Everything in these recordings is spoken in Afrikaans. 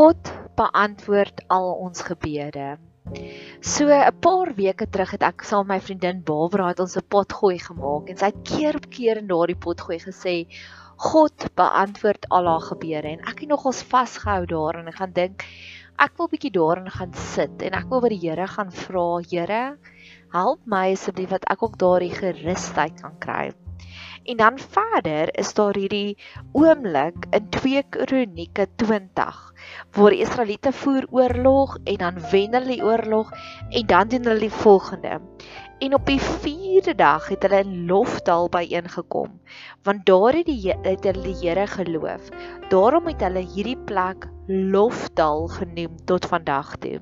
God beantwoord al ons gebede. So 'n paar weke terug het ek saam met my vriendin Barbara het ons 'n potgooi gemaak en sy het keer op keer in daardie potgooi gesê God beantwoord al haar gebede en ek het nogals vasgehou daarin en gaan dink ek wil bietjie daarin gaan sit en ek wil by die Here gaan vra Here help my asseblief dat ek ook daardie gerusheid kan kry. En dan verder is daar hierdie oomblik in 2 Kronieke 20 waar die Israeliete voer oorlog en dan wen hulle die oorlog en dan doen hulle die volgende. En op die 4de dag het hulle in Lofdal byeengekom want daar het die het hulle die Here geloof. Daarom het hulle hierdie plek Lofdal genoem tot vandag toe.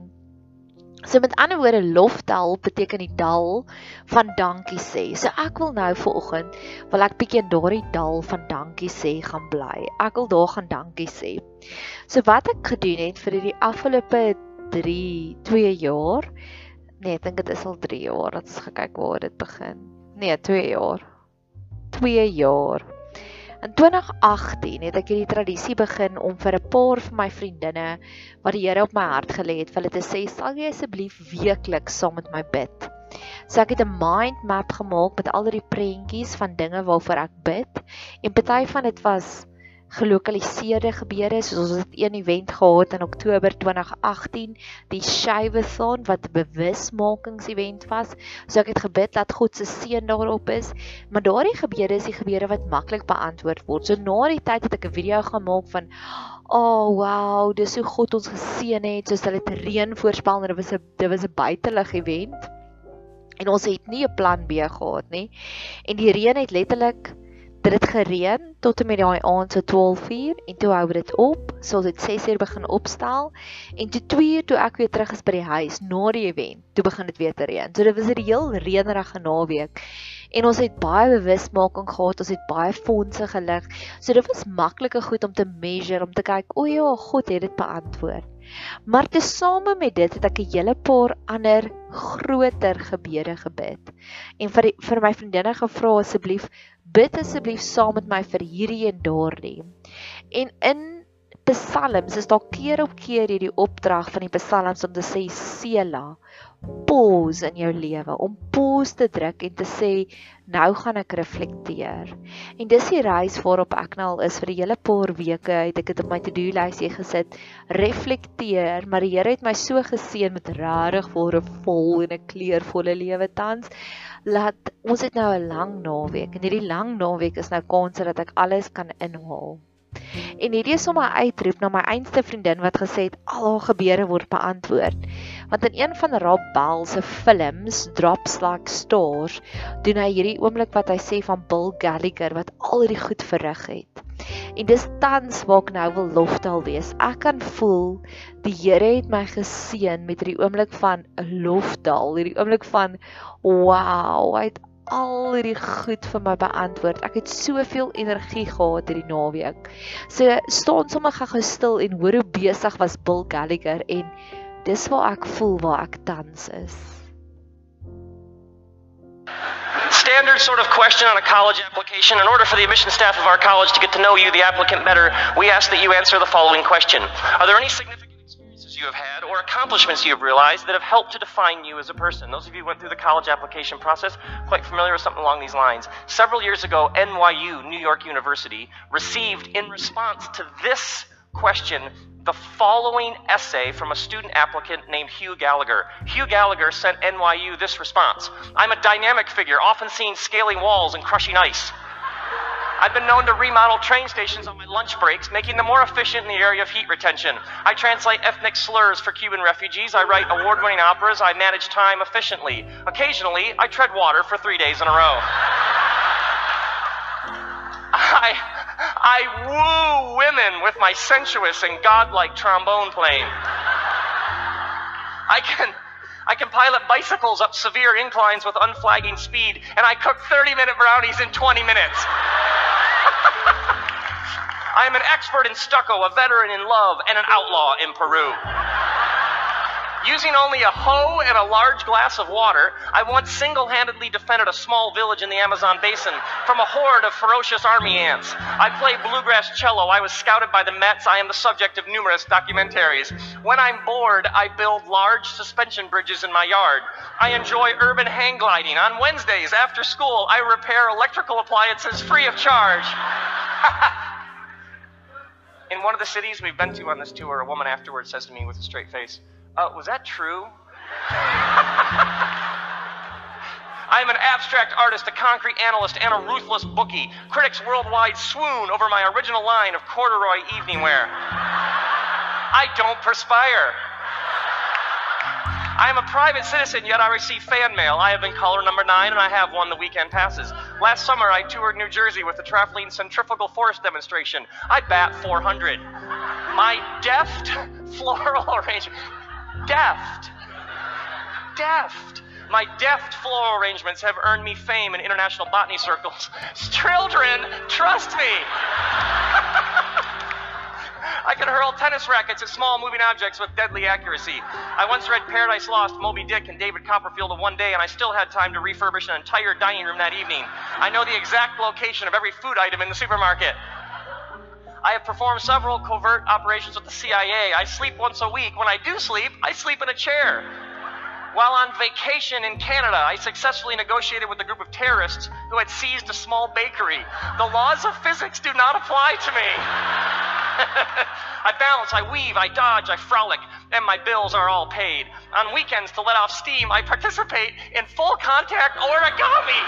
So met ander woorde lofdal beteken die dal van dankie sê. So ek wil nou vanoggend wil ek bietjie in daardie dal van dankie sê gaan bly. Ek wil daar gaan dankie sê. So wat ek gedoen het vir die afgelope 3 2 jaar. Nee, ek dink dit is al 3 jaar dat ons gekyk waar dit begin. Nee, 2 jaar. 2 jaar. In 2018 het ek hierdie tradisie begin om vir 'n paar van my vriendinne wat die Here op my hart gelê het, vir hulle te sê, "Sal jy asseblief weekliks saam met my bid?" So ek het 'n mind map gemaak met al die prentjies van dinge waarvoor ek bid en party van dit was gelokaliseerde gebeure soos ons het een event gehad in Oktober 2018 die Shawathon wat 'n bewusmakingsevent was. So ek het gebid dat God se seën daarop is maar daardie gebeure is die gebeure wat maklik beantwoord word. So na die tyd het ek 'n video gemaak van oh wow dis hoe God ons geseën het soos hulle het reën voorspel dit was 'n dit was 'n buitelug event. En ons het nie 'n plan B gehad nie. En die reën het letterlik dit het gereën tot en met daai aand so 12:00 en toe hou dit op. So dit 6:00 begin opstel en toe 2:00 toe ek weer terug is by die huis na die event, toe begin dit weer te reën. So dit was 'n heel reënerige naweek. En ons het baie bewusmaking gehad, ons het baie fondse gelig. So dit was maklike goed om te measure, om te kyk, o ja, God het dit beantwoord. Maar tesame met dit het ek 'n hele paar ander groter gebede gebid. En vir die, vir my vriendinne gevra asseblief bid asseblief saam met my vir hierdie en daardie. En in Psalms is daar keer op keer hierdie opdrag van die Psalms om te sê Sela, pause in jou lewe, om pause te druk en te sê nou gaan ek reflekteer. En dis die reis waarop ek nou al is vir die hele paar weke, het ek dit op my to-do lysie gesit, reflekteer, maar die Here het my so geseën met regtig vir 'n vol en 'n kleurvolle lewe tans laat ons het nou 'n lang naweek en hierdie lang naweek is nou kans dat ek alles kan inhaal. En hierdie is sommer uitroep na my einste vriendin wat gesê het al haar gebede word beantwoord. Want in een van Rob Bell se films, Drops Like Stars, doen hy hierdie oomblik wat hy sê van Bill Gallagher wat al hierdie goed verrig het. En dis tans waar ek nou wil loftaal wees. Ek kan voel die Here het my geseën met hierdie oomblik van 'n loftaal, hierdie oomblik van wow, hy het al hierdie goed vir my beantwoord. Ek het soveel energie gehad hierdie naweek. So staan sommer gou stil en hoor hoe besig was Bill Gallagher en dis waar ek voel waar ek tans is. standard sort of question on a college application. In order for the admission staff of our college to get to know you, the applicant, better, we ask that you answer the following question Are there any significant experiences you have had or accomplishments you have realized that have helped to define you as a person? Those of you who went through the college application process, quite familiar with something along these lines. Several years ago, NYU, New York University, received in response to this question the following essay from a student applicant named Hugh Gallagher. Hugh Gallagher sent NYU this response I'm a dynamic figure, often seen scaling walls and crushing ice. I've been known to remodel train stations on my lunch breaks, making them more efficient in the area of heat retention. I translate ethnic slurs for Cuban refugees. I write award winning operas. I manage time efficiently. Occasionally, I tread water for three days in a row. I, I woo women with my sensuous and godlike trombone playing. I can, I can pilot bicycles up severe inclines with unflagging speed, and I cook 30 minute brownies in 20 minutes. I am an expert in stucco, a veteran in love, and an outlaw in Peru. Using only a hoe and a large glass of water, I once single handedly defended a small village in the Amazon basin from a horde of ferocious army ants. I play bluegrass cello. I was scouted by the Mets. I am the subject of numerous documentaries. When I'm bored, I build large suspension bridges in my yard. I enjoy urban hang gliding. On Wednesdays, after school, I repair electrical appliances free of charge. in one of the cities we've been to on this tour, a woman afterwards says to me with a straight face, uh, Was that true? I am an abstract artist, a concrete analyst, and a ruthless bookie. Critics worldwide swoon over my original line of corduroy evening wear. I don't perspire. I am a private citizen, yet I receive fan mail. I have been caller number nine, and I have won the weekend passes. Last summer, I toured New Jersey with the traveling Centrifugal Force demonstration. I bat 400. My deft floral arrangement. Deft. Deft. My deft floral arrangements have earned me fame in international botany circles. Children, trust me. I can hurl tennis rackets at small moving objects with deadly accuracy. I once read Paradise Lost, Moby Dick, and David Copperfield in one day, and I still had time to refurbish an entire dining room that evening. I know the exact location of every food item in the supermarket. I have performed several covert operations with the CIA. I sleep once a week. When I do sleep, I sleep in a chair. While on vacation in Canada, I successfully negotiated with a group of terrorists who had seized a small bakery. The laws of physics do not apply to me. I balance, I weave, I dodge, I frolic, and my bills are all paid. On weekends, to let off steam, I participate in full contact origami.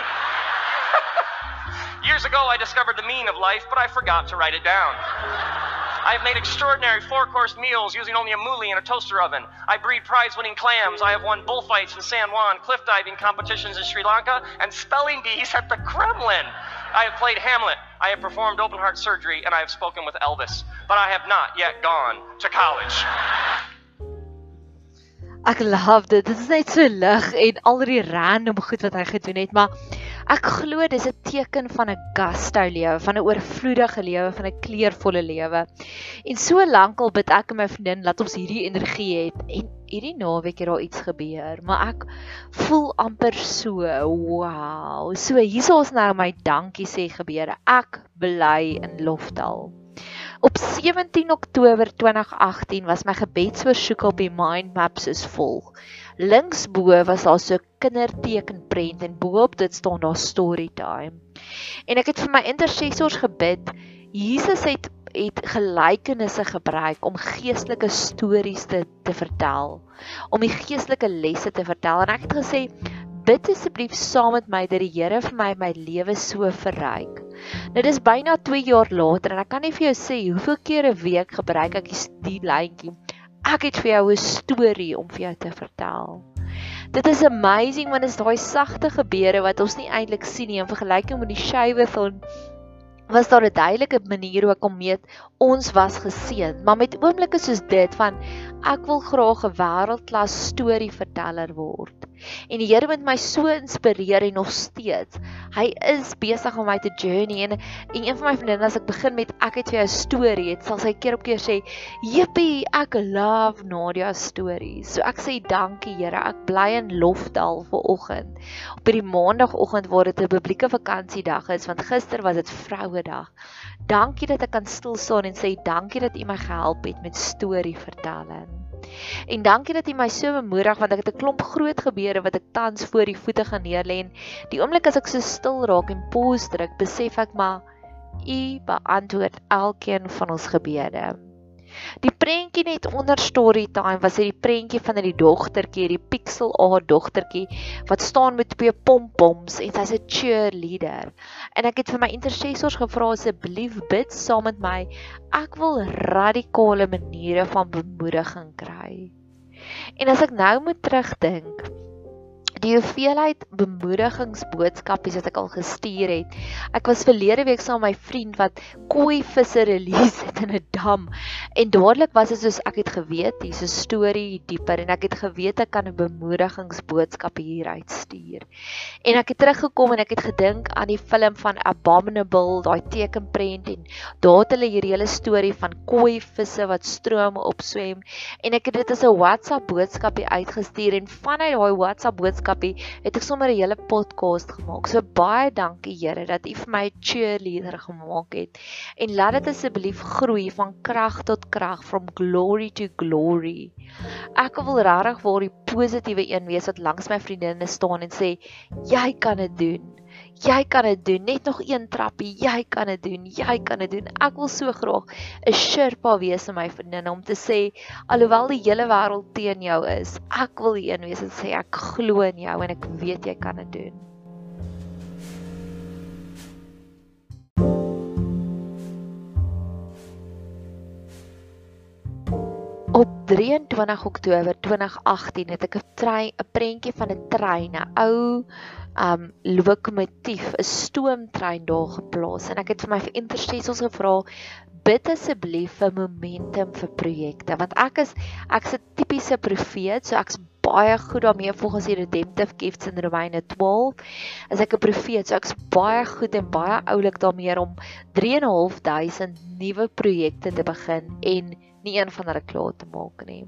Years ago, I discovered the meaning of life, but I forgot to write it down. I have made extraordinary four course meals using only a moulie and a toaster oven. I breed prize winning clams. I have won bullfights in San Juan, cliff diving competitions in Sri Lanka, and spelling bees at the Kremlin. I have played Hamlet. I have performed open heart surgery, and I have spoken with Elvis. But I have not yet gone to college. Ek love dit. Dit is net so lig en al die random goed wat hy gedoen het, maar Ek glo dis 'n teken van 'n gusto lewe, van 'n oorvloedige lewe, van 'n kleurvolle lewe. En so lank al bid ek en my vriendin dat ons hierdie energie het en hierdie naweek het daar iets gebeur, maar ek voel amper so, wow. So hierso is nou my dankie sê gebeure. Ek bly in Lofdal. Op 17 Oktober 2018 was my gebedsversoek op die mind maps is vol. Linksbo was daar so 'n kindertekenprent en bo-op dit staan daar story time. En ek het vir my intercessors gebid. Jesus het het gelykenisse gebruik om geestelike stories te te vertel, om die geestelike lesse te vertel en ek het gesê bid asseblief saam met my dat die Here vir my my lewe so verryk. Nou dis byna 2 jaar later en ek kan nie vir jou sê hoeveel kere 'n week gebruik ek die lyntjie ek het vir jou 'n storie om vir jou te vertel. Dit is amazing dit is daai sagte gebeure wat ons nie eintlik sien nie in vergelyking met die skywe van was daar 'n duidelike manier hoe ek om meet ons was geseën, maar met oomblikke soos dit van ek wil graag 'n wêreldklas storieverteller word. En die Here moet my so inspireer en nog steeds. Hy is besig om my te journey en, en een van my vriendinne as ek begin met ek het vir jou 'n storie, het sal sy keer op keer sê, "Jippie, ek love Nadia stories." So ek sê dankie Here, ek bly in Lofdal vir oggend. Op hierdie maandagooggend waar dit 'n publieke vakansiedag is, want gister was dit Vrouedag. Dankie dat ek kan stil staan en sê dankie dat U my gehelp het met storie vertelling. En dankie dat jy my so bemoedig want ek het 'n klomp groot gebeure wat ek tans voor die voete gaan neerlê en die oomblik as ek so stil raak en pause druk, besef ek maar u beantwoord elkeen van ons gebede. Die prentjie net onder story time was dit die prentjie van die dogtertjie, die pixel A dogtertjie wat staan met twee pompoms en sy's 'n cheerleader. En ek het vir my intercessors gevra asseblief bid saam met my. Ek wil radikale maniere van bemoediging kry. En as ek nou moet terugdink, die hoeveelheid bemoedigingsboodskapies wat ek al gestuur het. Ek was verlede week saam met my vriend wat koi visse release het in 'n dam en dadelik was dit soos ek het geweet hier's 'n storie dieper en ek het geweet ek kan 'n bemoedigingsboodskap hier uitstuur. En ek het teruggekom en ek het gedink aan die film van Abominable, daai tekenprent en daar het hulle hierdie hele storie van koi visse wat strome opswem en ek het dit as 'n WhatsApp boodskapie uitgestuur en vanuit daai WhatsApp boodskap boodskapie het ek sommer 'n hele podcast gemaak. So baie dankie Here dat U vir my 'n cheerleader gemaak het. En laat dit asseblief groei van krag tot krag from glory to glory. Ek wil regtig waar die positiewe een wees wat langs my vriendinne staan en sê jy kan dit doen. Jy kan dit doen. Net nog een trappie. Jy kan dit doen. Jy kan dit doen. Ek wil so graag 'n Sherpa wees in my vriendin om te sê alhoewel die hele wêreld teen jou is, ek wil die een wees en sê ek glo in jou en ek weet jy kan dit doen. Op 23 Oktober 2018 het ek 'n trein 'n prentjie van 'n trein, 'n ou um lokomotief, 'n stoomtrein daar geplaas en ek het vir my vir intercessors gevra bid asseblief vir momentum vir projekte want ek is ek's 'n tipiese profeet, so ek's baie goed daarmee volgens die redemptive gifts in Romeine 12. As ek 'n profeet, so ek's baie goed en baie oulik daarmee om 3.500 nuwe projekte te begin en nie een van hulle klaar te maak nie.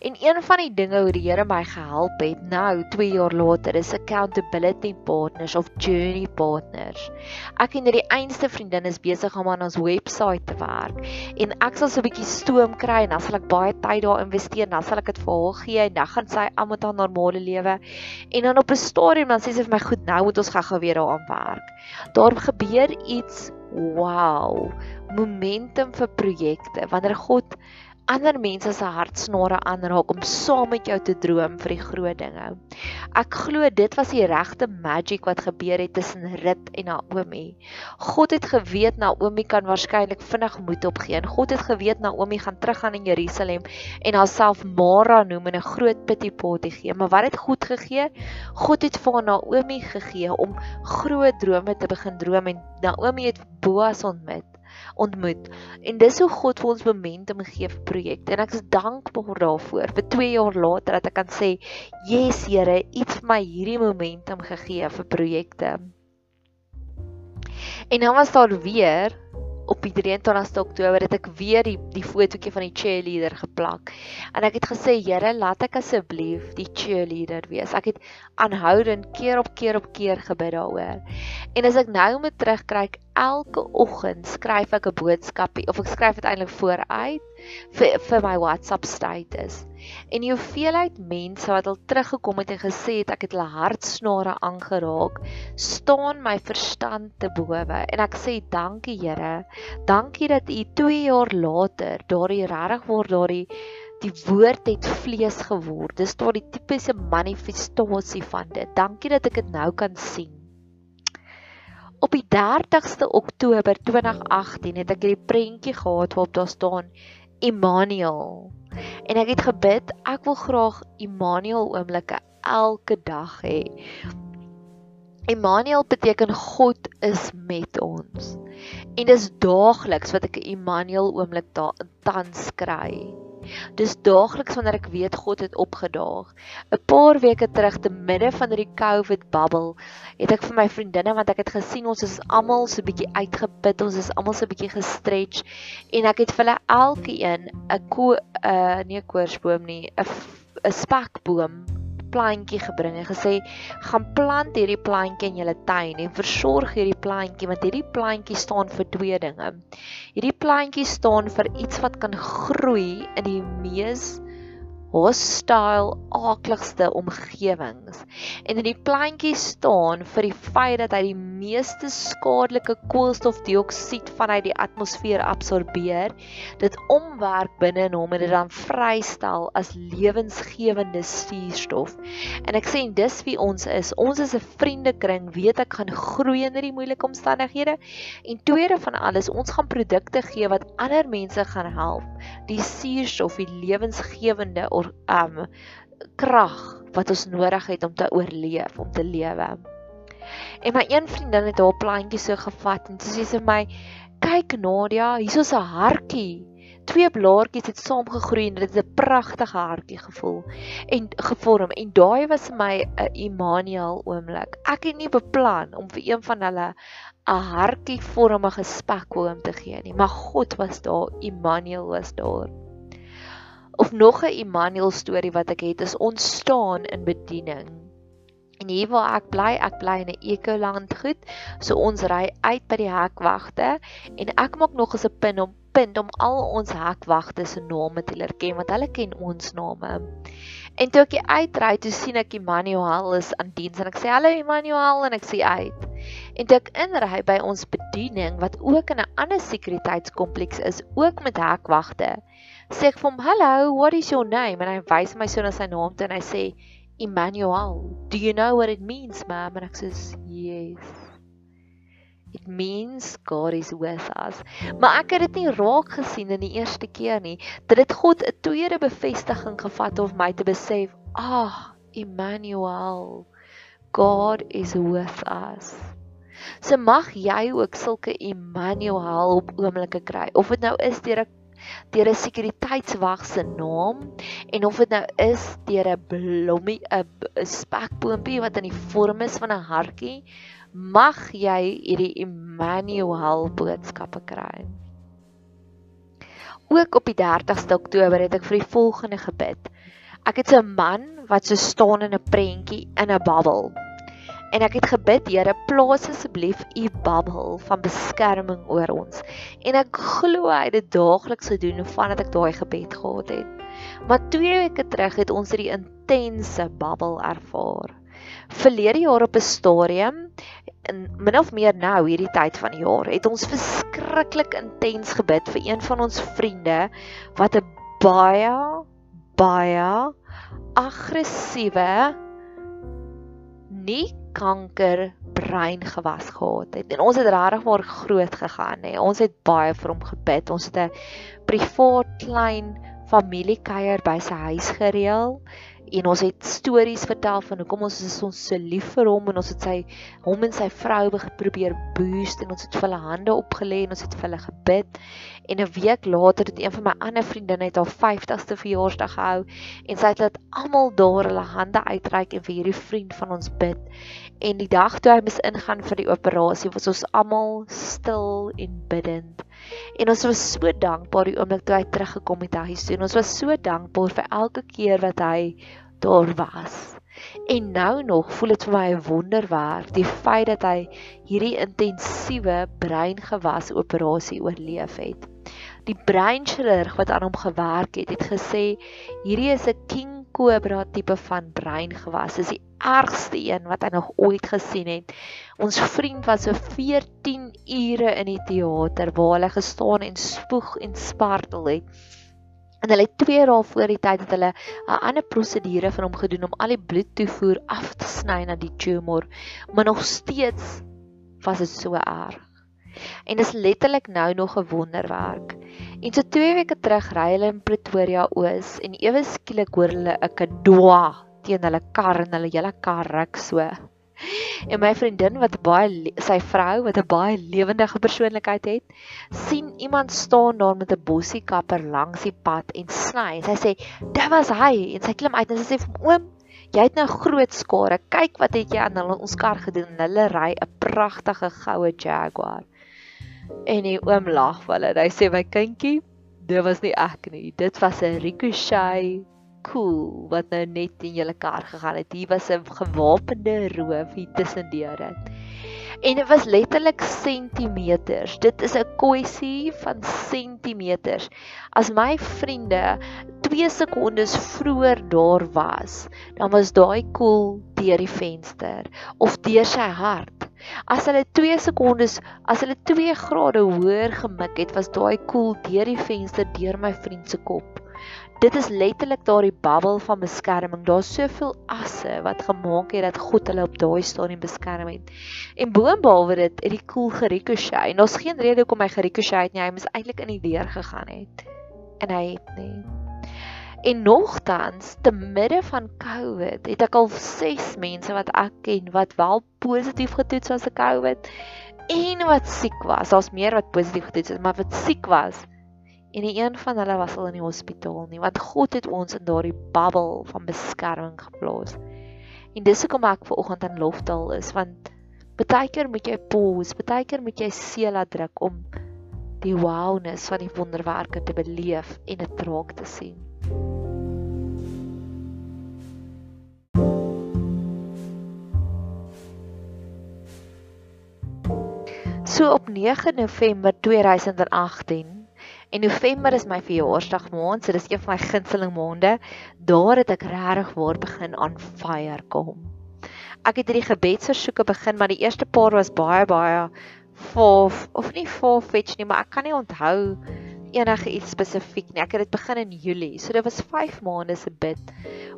En een van die dinge hoe die Here my gehelp het nou 2 jaar later is accountability partners of journey partners. Ek en hierdie einste vriendin is besig om aan ons webwerf te werk en ek sal so 'n bietjie stoom kry en dan sal ek baie tyd daar investeer en dan sal ek dit vir haar gee en dan gaan sy aan met haar normale lewe. En dan op 'n stadium dan sê sy vir my goed, nou moet ons gou-gou weer daaraan werk. Daar gebeur iets wow momentum vir projekte. Wanneer God ander mense se hartsnare aanraak om saam met jou te droom vir die groot dinge. Ek glo dit was die regte magic wat gebeur het tussen Rut en Naomi. God het geweet Naomi kan waarskynlik vinnig moed opgee God het geweet Naomi gaan teruggaan in Jerusalem en haarself Mara noem en 'n groot pittiepot gee. Maar wat het God gegee? God het vir Naomi gegee om groot drome te begin droom en Naomi het Boas ontmoet ontmoet. En dis hoe God vir ons momentum gee vir projekte. En ek is dankbaar daarvoor vir 2 jaar later dat ek kan sê, "Yes Here, iets vir my hierdie momentum gegee vir projekte." En dan was daar weer op die 23ste Oktober het ek weer die die fotootjie van die cheerleader geplak. En ek het gesê, Here, laat ek asseblief die cheerleader wees. Ek het aanhoudend keer op keer op keer gebid daaroor. En as ek nou moet terugkyk, elke oggend skryf ek 'n boodskapie of ek skryf dit eintlik vooruit vir vir my WhatsApp status. En die hoeveelheid mense wat al teruggekom het en gesê het ek het hulle hartsnare aangeraak, staan my verstand te bowe en ek sê dankie Here. Dankie dat U 2 jaar later daardie regtig word daardie die woord het vlees geword. Dis daardie tipiese manifestasie van dit. Dankie dat ek dit nou kan sien. Op die 30ste Oktober 2018 het ek hierdie prentjie gehad waarop daar staan Immanuel. En ek het gebid, ek wil graag Immanuel oomblikke elke dag hê. Immanuel beteken God is met ons. En dis daagliks wat ek 'n Immanuel oomblik daar tans kry. Dis daagliks wanneer ek weet God het opgedaag. 'n Paar weke terug te midde van hierdie COVID bubble, het ek vir my vriendinne want ek het gesien ons is almal so 'n bietjie uitgeput, ons is almal so 'n bietjie gestretch en ek het vir hulle elkeen 'n 'n uh, nie 'n koorsboom nie, 'n 'n spekboom plantjie gebring en gesê gaan plant hierdie plantjie in julle tuin en versorg hierdie plantjie want hierdie plantjie staan vir twee dinge. Hierdie plantjie staan vir iets wat kan groei in die mees hostile aakligste omgewings. En in die plantjie staan vir die feit dat hy die meeste skadelike koolstofdioksied vanuit die atmosfeer absorbeer, dit omwerk binne in hom en dit dan vrystel as lewensgewende suurstof. En ek sê dis wie ons is. Ons is 'n vriendekring, weet ek gaan groei in hierdie moeilike omstandighede. En tweede van alles, ons gaan produkte gee wat ander mense gaan help. Die suurstof, die lewensgewende or um krag wat ons nodig het om te oorleef, om te lewe. En my een vriendin het haar plantjie so gevat en sy sê vir my, "Kyk Nadia, hier's 'n hartjie." Twee blaartjies het saamgegroei en dit het 'n pragtige hartjie gevoel en gevorm en daai was my 'n Immanuel oomblik. Ek het nie beplan om vir een van hulle 'n hartjie vormige spekboom te gee nie, maar God was daar, Immanuel was daar. Of nog 'n Immanuel storie wat ek het is ontstaan in bediening. En hier waar ek bly, ek bly in 'n ekoland goed. So ons ry uit by die hekwagte en ek maak nog 'n punt om punt om al ons hekwagte se name te leer ken want hulle ken ons name. En toe ek uitry, toe sien ek Emmanuel is aan diens en ek sê hallo Emmanuel en ek sê uit. En toe ek inry by ons bediening wat ook in 'n ander sekuriteitskompleks is, ook met hekwagte, sê ek vir hom, "Hallo, what is your name?" en hy wys my so na sy naam toe en hy sê Emmanuel. Do you know what it means, ma'am? En ek sê, "Yes." It means God is with us. Maar ek het dit nie raak gesien in die eerste keer nie. Dit het God 'n tweede bevestiging gevat om my te besef, "Ah, Emmanuel. God is with us." So mag jy ook sulke Emmanuel op oomblikke kry. Of dit nou is deur 'n deur 'n sekuriteitswag se naam en of dit nou is deur 'n blommie 'n spekboompie wat in die vorm is van 'n hartjie, mag jy hierdie Emmanuel boodskappe kry. Ook op die 30ste Oktober het ek vir die volgende gebid. Ek het 'n man wat so staan in 'n prentjie in 'n babbel. En ek het gebid, Here, plaas asseblief u bubbel van beskerming oor ons. En ek glo hy het dit daagliks gedoen vandat ek daai gebed gehad het. Maar twee weke terug het ons hierdie intense bubbel ervaar. Verlede jaar op 'n stadium in min of meer nou hierdie tyd van die jaar het ons verskriklik intens gebid vir een van ons vriende wat 'n baie baie aggressiewe nie kanker brein gewas gehad het. En ons het regtig maar groot gegaan hè. Ons het baie vir hom gebid. Ons het 'n privaat klein familiekuier by sy huis gereël en ons het stories vertel van hoekom ons is ons so lief vir hom en ons het sy hom en sy vrou probeer boost en ons het vir hulle hande opgelê en ons het vir hulle gebid en 'n week later het een van my ander vriendinne het haar 50ste verjaarsdag gehou en sy het laat almal daar hulle hande uitreik en vir hierdie vriend van ons bid en die dag toe hy moes ingaan vir die operasie was ons almal stil en bidend En ons was so dankbaar die oomblik toe hy teruggekom het huis toe. Ons was so dankbaar vir elke keer wat hy daar was. En nou nog voel dit vir my 'n wonderwerk die feit dat hy hierdie intensiewe breingewas operasie oorleef het. Die breinchirurg wat aan hom gewerk het, het gesê hierdie is 'n king cobra tipe van breingewas. Dis die ergste een wat hy nog ooit gesien het. Ons vriend was so 14 ure in die teater waar hulle gestaan en spoeg en spartel het. En hulle het 2 dae voor die tyd het hulle 'n ander prosedure vir hom gedoen om al die bloedtoevoer af te sny na die tumor, maar nog steeds was dit so erg. En dis letterlik nou nog 'n wonderwerk. En so 2 weke terug ry hulle in Pretoria Oos en ewe skielik hoor hulle 'n kadoa teen hulle kar en hulle hele kar ruk so. En my vriendin wat baie sy vrou wat 'n baie lewendige persoonlikheid het, sien iemand staan daar met 'n bossie kapper langs die pad en sny. Sy sê, "Dit was hy." En sy klim uit en sy sê vir oom, "Jy het nou groot skare. Kyk wat het jy aan hulle ons kar gedoen." En hulle ry 'n pragtige goue Jaguar. En die oom lag vir hulle. Hy sê, "My kindjie, dit was nie ek nie. Dit was 'n ricochet cool wat nou net in julle kar gegaan het. Hier was 'n gewapende roof hier tussendeur dit. En dit was letterlik sentimeters. Dit is 'n kwessie van sentimeters. As my vriende 2 sekondes vroeër daar was, dan was daai koel deur die venster of deur sy hart. As hulle 2 sekondes, as hulle 2 grade hoër gemik het, was daai koel deur die venster deur my vriend se kop dit is letterlik daardie bubbel van beskerming. Daar's soveel asse wat gemaak het dat God hulle op daai stadium beskerm het. En boonbehalwe dit, het die koel gericochet. En daar's geen rede hoekom hy gericochet het nie. Hy moes eintlik in die weer gegaan het. En hy het nie. En nogtans, te midde van COVID, het ek al 6 mense wat ek ken wat wel positief getoets was vir COVID en wat siek was. Daar's meer wat positief getoets is, maar wat siek was. En nie een van hulle was al in die hospitaal nie, want God het ons in daardie bubbel van beskerming geplaas. En dis hoekom ek ver oggend in Lofdal is, want baie keer moet jy pause, baie keer moet jy seela druk om die wowness van die wonderwerke te beleef en dit raak te sien. So op 9 November 2018 en November is my verjaarsdag maand, so dis een van my gunsteling maande, daar het ek regtig waar begin aan fire kom. Ek het hierdie gebedsversoeke begin, maar die eerste paar was baie baie far of nie far fetch nie, maar ek kan nie onthou enige iets spesifiek nie. Ek het dit begin in Julie. So dit was 5 maande se bid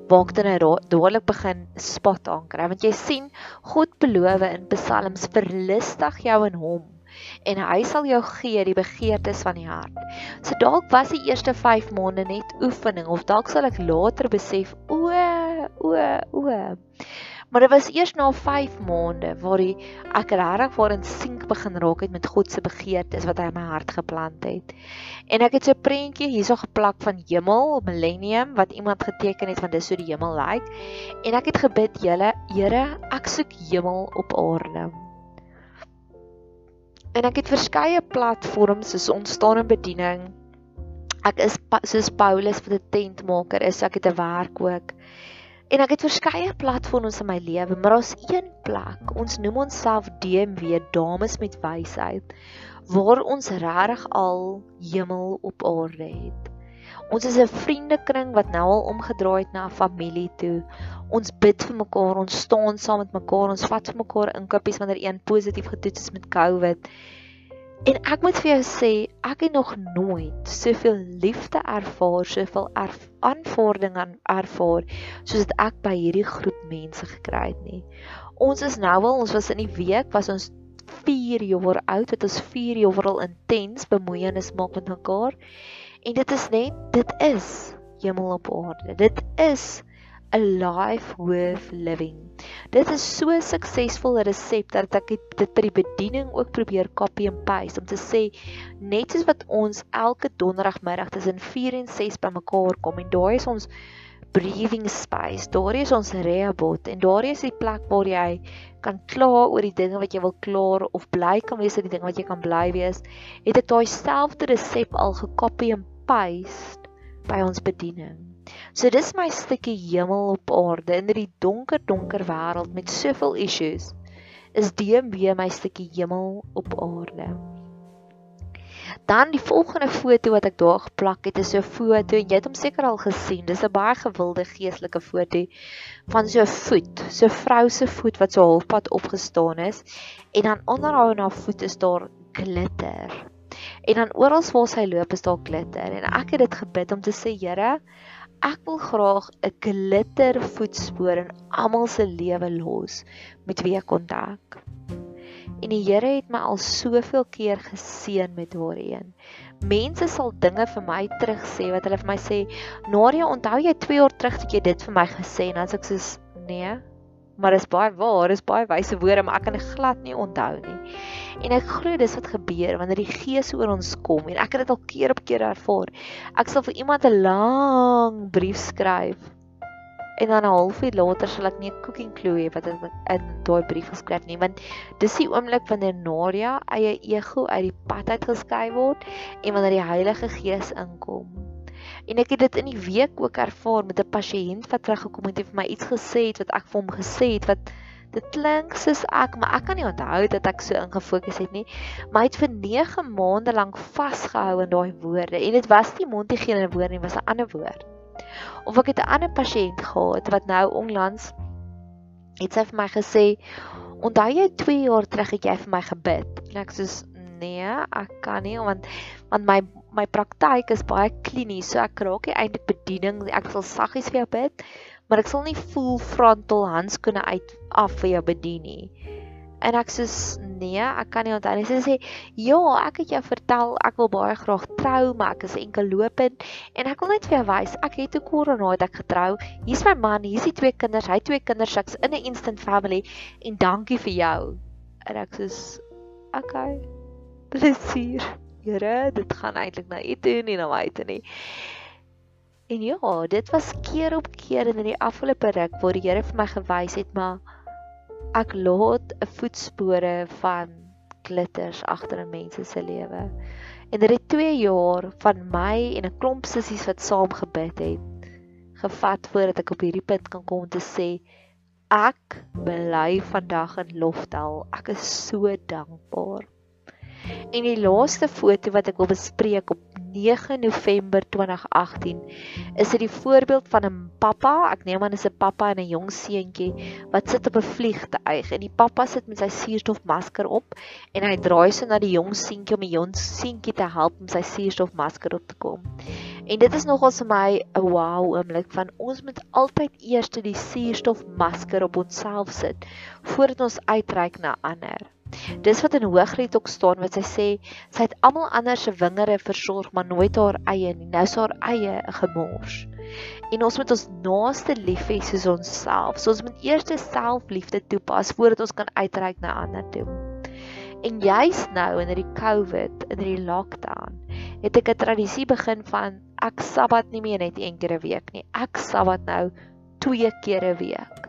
waar ek dan dadelik begin spot aankry. Want jy sien, God beloof in Psalms verlustig jou in hom en hy sal jou gee die begeertes van die hart. So dalk was die eerste 5 maande net oefening of dalk sal ek later besef o o o Maar dit was eers na 5 maande waar die ek regtig waar in sink begin raak het met God se begeertes wat hy in my hart geplant het. En ek het so 'n prentjie hierso geplak van hemel, millennium wat iemand geteken het van dis hoe die hemel lyk. En ek het gebid, Here, Here, ek soek hemel op aarde. En ek het verskeie platforms soos ontstaan in bediening. Ek is soos Paulus vir 'n tentmaker is, ek het 'n werk ook. En ek het verskeie platforms in my lewe, maar daar's een plek. Ons noem onsself DMW, dames met wysheid, waar ons regtig al hemel op aarde het. Ons is 'n vriendekring wat nou al omgedraai het na 'n familie toe. Ons bid vir mekaar, ons staan saam met mekaar, ons vat vir mekaar inkopies wanneer een positief getoets is met COVID. En ek moet vir jou sê, ek het nog nooit soveel liefde ervaar, soveel aanvaarding aan ervaar soos dit ek by hierdie groep mense gekry het nie. Ons is nou al, ons was in die week was ons 4 jaar oud, dit is 4 jaar al intens bemoeienis maak met mekaar. En dit is net, dit is hemel op aarde. Dit is a life worth living. Dit is so 'n suksesvolle resep dat ek dit by die bediening ook probeer copy and paste om te sê net soos wat ons elke donderdagmiddag tussen 4 en 6 bymekaar kom en daar is ons breathing space. Daar is ons rehabot en daar is die plek waar jy kan kla oor die dinge wat jy wil klaar of bly kan wees oor die dinge wat jy kan bly wees. Het ek daai selfde resep al gekopie en paste by ons bediening. So dis my stukkie hemel op aarde in hierdie donker donker wêreld met soveel issues. Is DMB my stukkie hemel op aarde. Dan die volgende foto wat ek daar geplak het is so 'n foto en jy het hom seker al gesien. Dis 'n baie gewilde geestelike foto van so 'n voet, so 'n vrou se voet wat so halfpad opgestaan is en dan onder haar na voet is daar glitter. En dan oral waar sy loop is daar glitter en ek het dit gebid om te sê Here, Ek wil graag 'n glitter voetspoor in almal se lewe los met wie ek kontak. En die Here het my al soveel keer geseën met daarin. Mense sal dinge vir my terugsê wat hulle vir my sê, "Nadia, onthou jy 2 jaar terug het jy dit vir my gesê?" En sê ek soos, "Nee." maar dis baie waar, dis baie wyse woorde, maar ek kan dit glad nie onthou nie. En ek glo dis wat gebeur wanneer die Gees oor ons kom en ek het dit al keer op keer ervaar. Ek sal vir iemand 'n lang brief skryf en dan 'n halfuur later sal ek nie 'n cooking clue hê wat in daai brief geskryf nie, want dis die oomblik wanneer Nadia eie ego uit die pad uit geskei word en wanneer die Heilige Gees inkom. En ek het dit in die week ook ervaar met 'n pasiënt wat teruggekom het en vir my iets gesê het wat ek vir hom gesê het wat dit klink soos ek, maar ek kan nie onthou dat ek so ingefokus het nie. Maar hy het vir 9 maande lank vasgehou in daai woorde en dit was nie mondhygiëne woorde nie, was 'n ander woord. Of ek het 'n ander pasiënt gehad wat nou onlangs het sy vir my gesê, "Onthou jy 2 jaar terug het jy vir my gebid?" En ek sê, "Nee, ek kan nie want want my my praktyk is baie klinies, so ek raak nie eintlik bediening, ek sal saggies vir jou bid, maar ek sal nie full frontal handskoene uit af vir jou bedien nie. En ek sê nee, ek kan nie onthou nie. Sy sê ja, ek het jou vertel ek wil baie graag trou, maar ek is enkel lopend en ek wil net vir jou wys, ek het 'n korona het ek getrou. Hier's my man, hier's die twee kinders, hy twee kinders, ek's in 'n instant family en dankie vir jou. En ek sê okay. Plesier. Here, dit gaan eintlik na u toe nie na my toe nie. En ja, dit was keer op keer in die afgelope ruk waar die Here vir my gewys het maar ek laat 'n voetspore van glitters agter in mense se lewe. En dit het 2 jaar van my en 'n klomp sissies wat saam gebid het gevat voordat ek op hierdie punt kan kom te sê ek bely vandag in loftel. Ek is so dankbaar. En die laaste foto wat ek wil bespreek op 9 November 2018 is dit die voorbeeld van 'n pappa, ek neem aan dis 'n pappa en 'n jong seentjie wat sit op 'n vliegtuig en die pappa sit met sy suurstofmasker op en hy draai so na die jong seentjie om die jong seentjie te help om sy suurstofmasker op te kom. En dit is nogal vir my 'n wow oomblik van ons moet altyd eers die suurstofmasker op onsself sit voordat ons uitreik na ander. Dis wat in Hooglied ook staan wat sy sê sy het almal anders se wingerde versorg maar nooit haar eie nie. Nou is haar eie 'n gemors. En ons moet ons naaste lief hê soos onsself. So ons moet eers selfliefde toepas voordat ons kan uitreik na ander toe. En juis nou in hierdie COVID, in hierdie lockdown, het ek 'n tradisie begin van ek Sabbat nie meer net een keer 'n week nie. Ek Sabbat nou twee keer 'n week.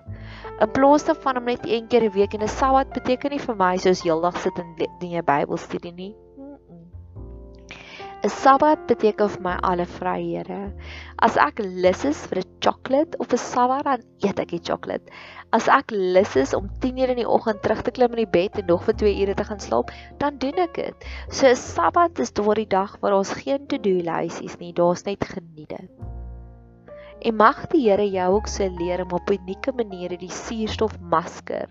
In plaas daarvan om net een keer 'n week en 'n Sabbat beteken nie vir my soos heeldag sit en doen jy Bybelstudie nie. 'n Sabbat beteken vir my alle vryhede. As ek lus is vir 'n chocolate of 'n Sabbat dan eet ek die chocolate. As ek lus is om 10:00 in die oggend terug te klim in die bed en nog vir 2 ure te gaan slaap, dan doen ek dit. So 'n Sabbat is daardie dag waar ons geen to-do lysies nie, daar's net geniet dit. En mag die Here jou ook so leer om op 'n unieke manier die suurstofmasker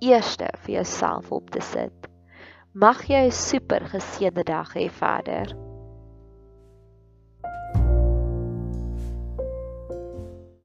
eerste vir jouself op te sit. Mag jy 'n super geseënde dag hê verder.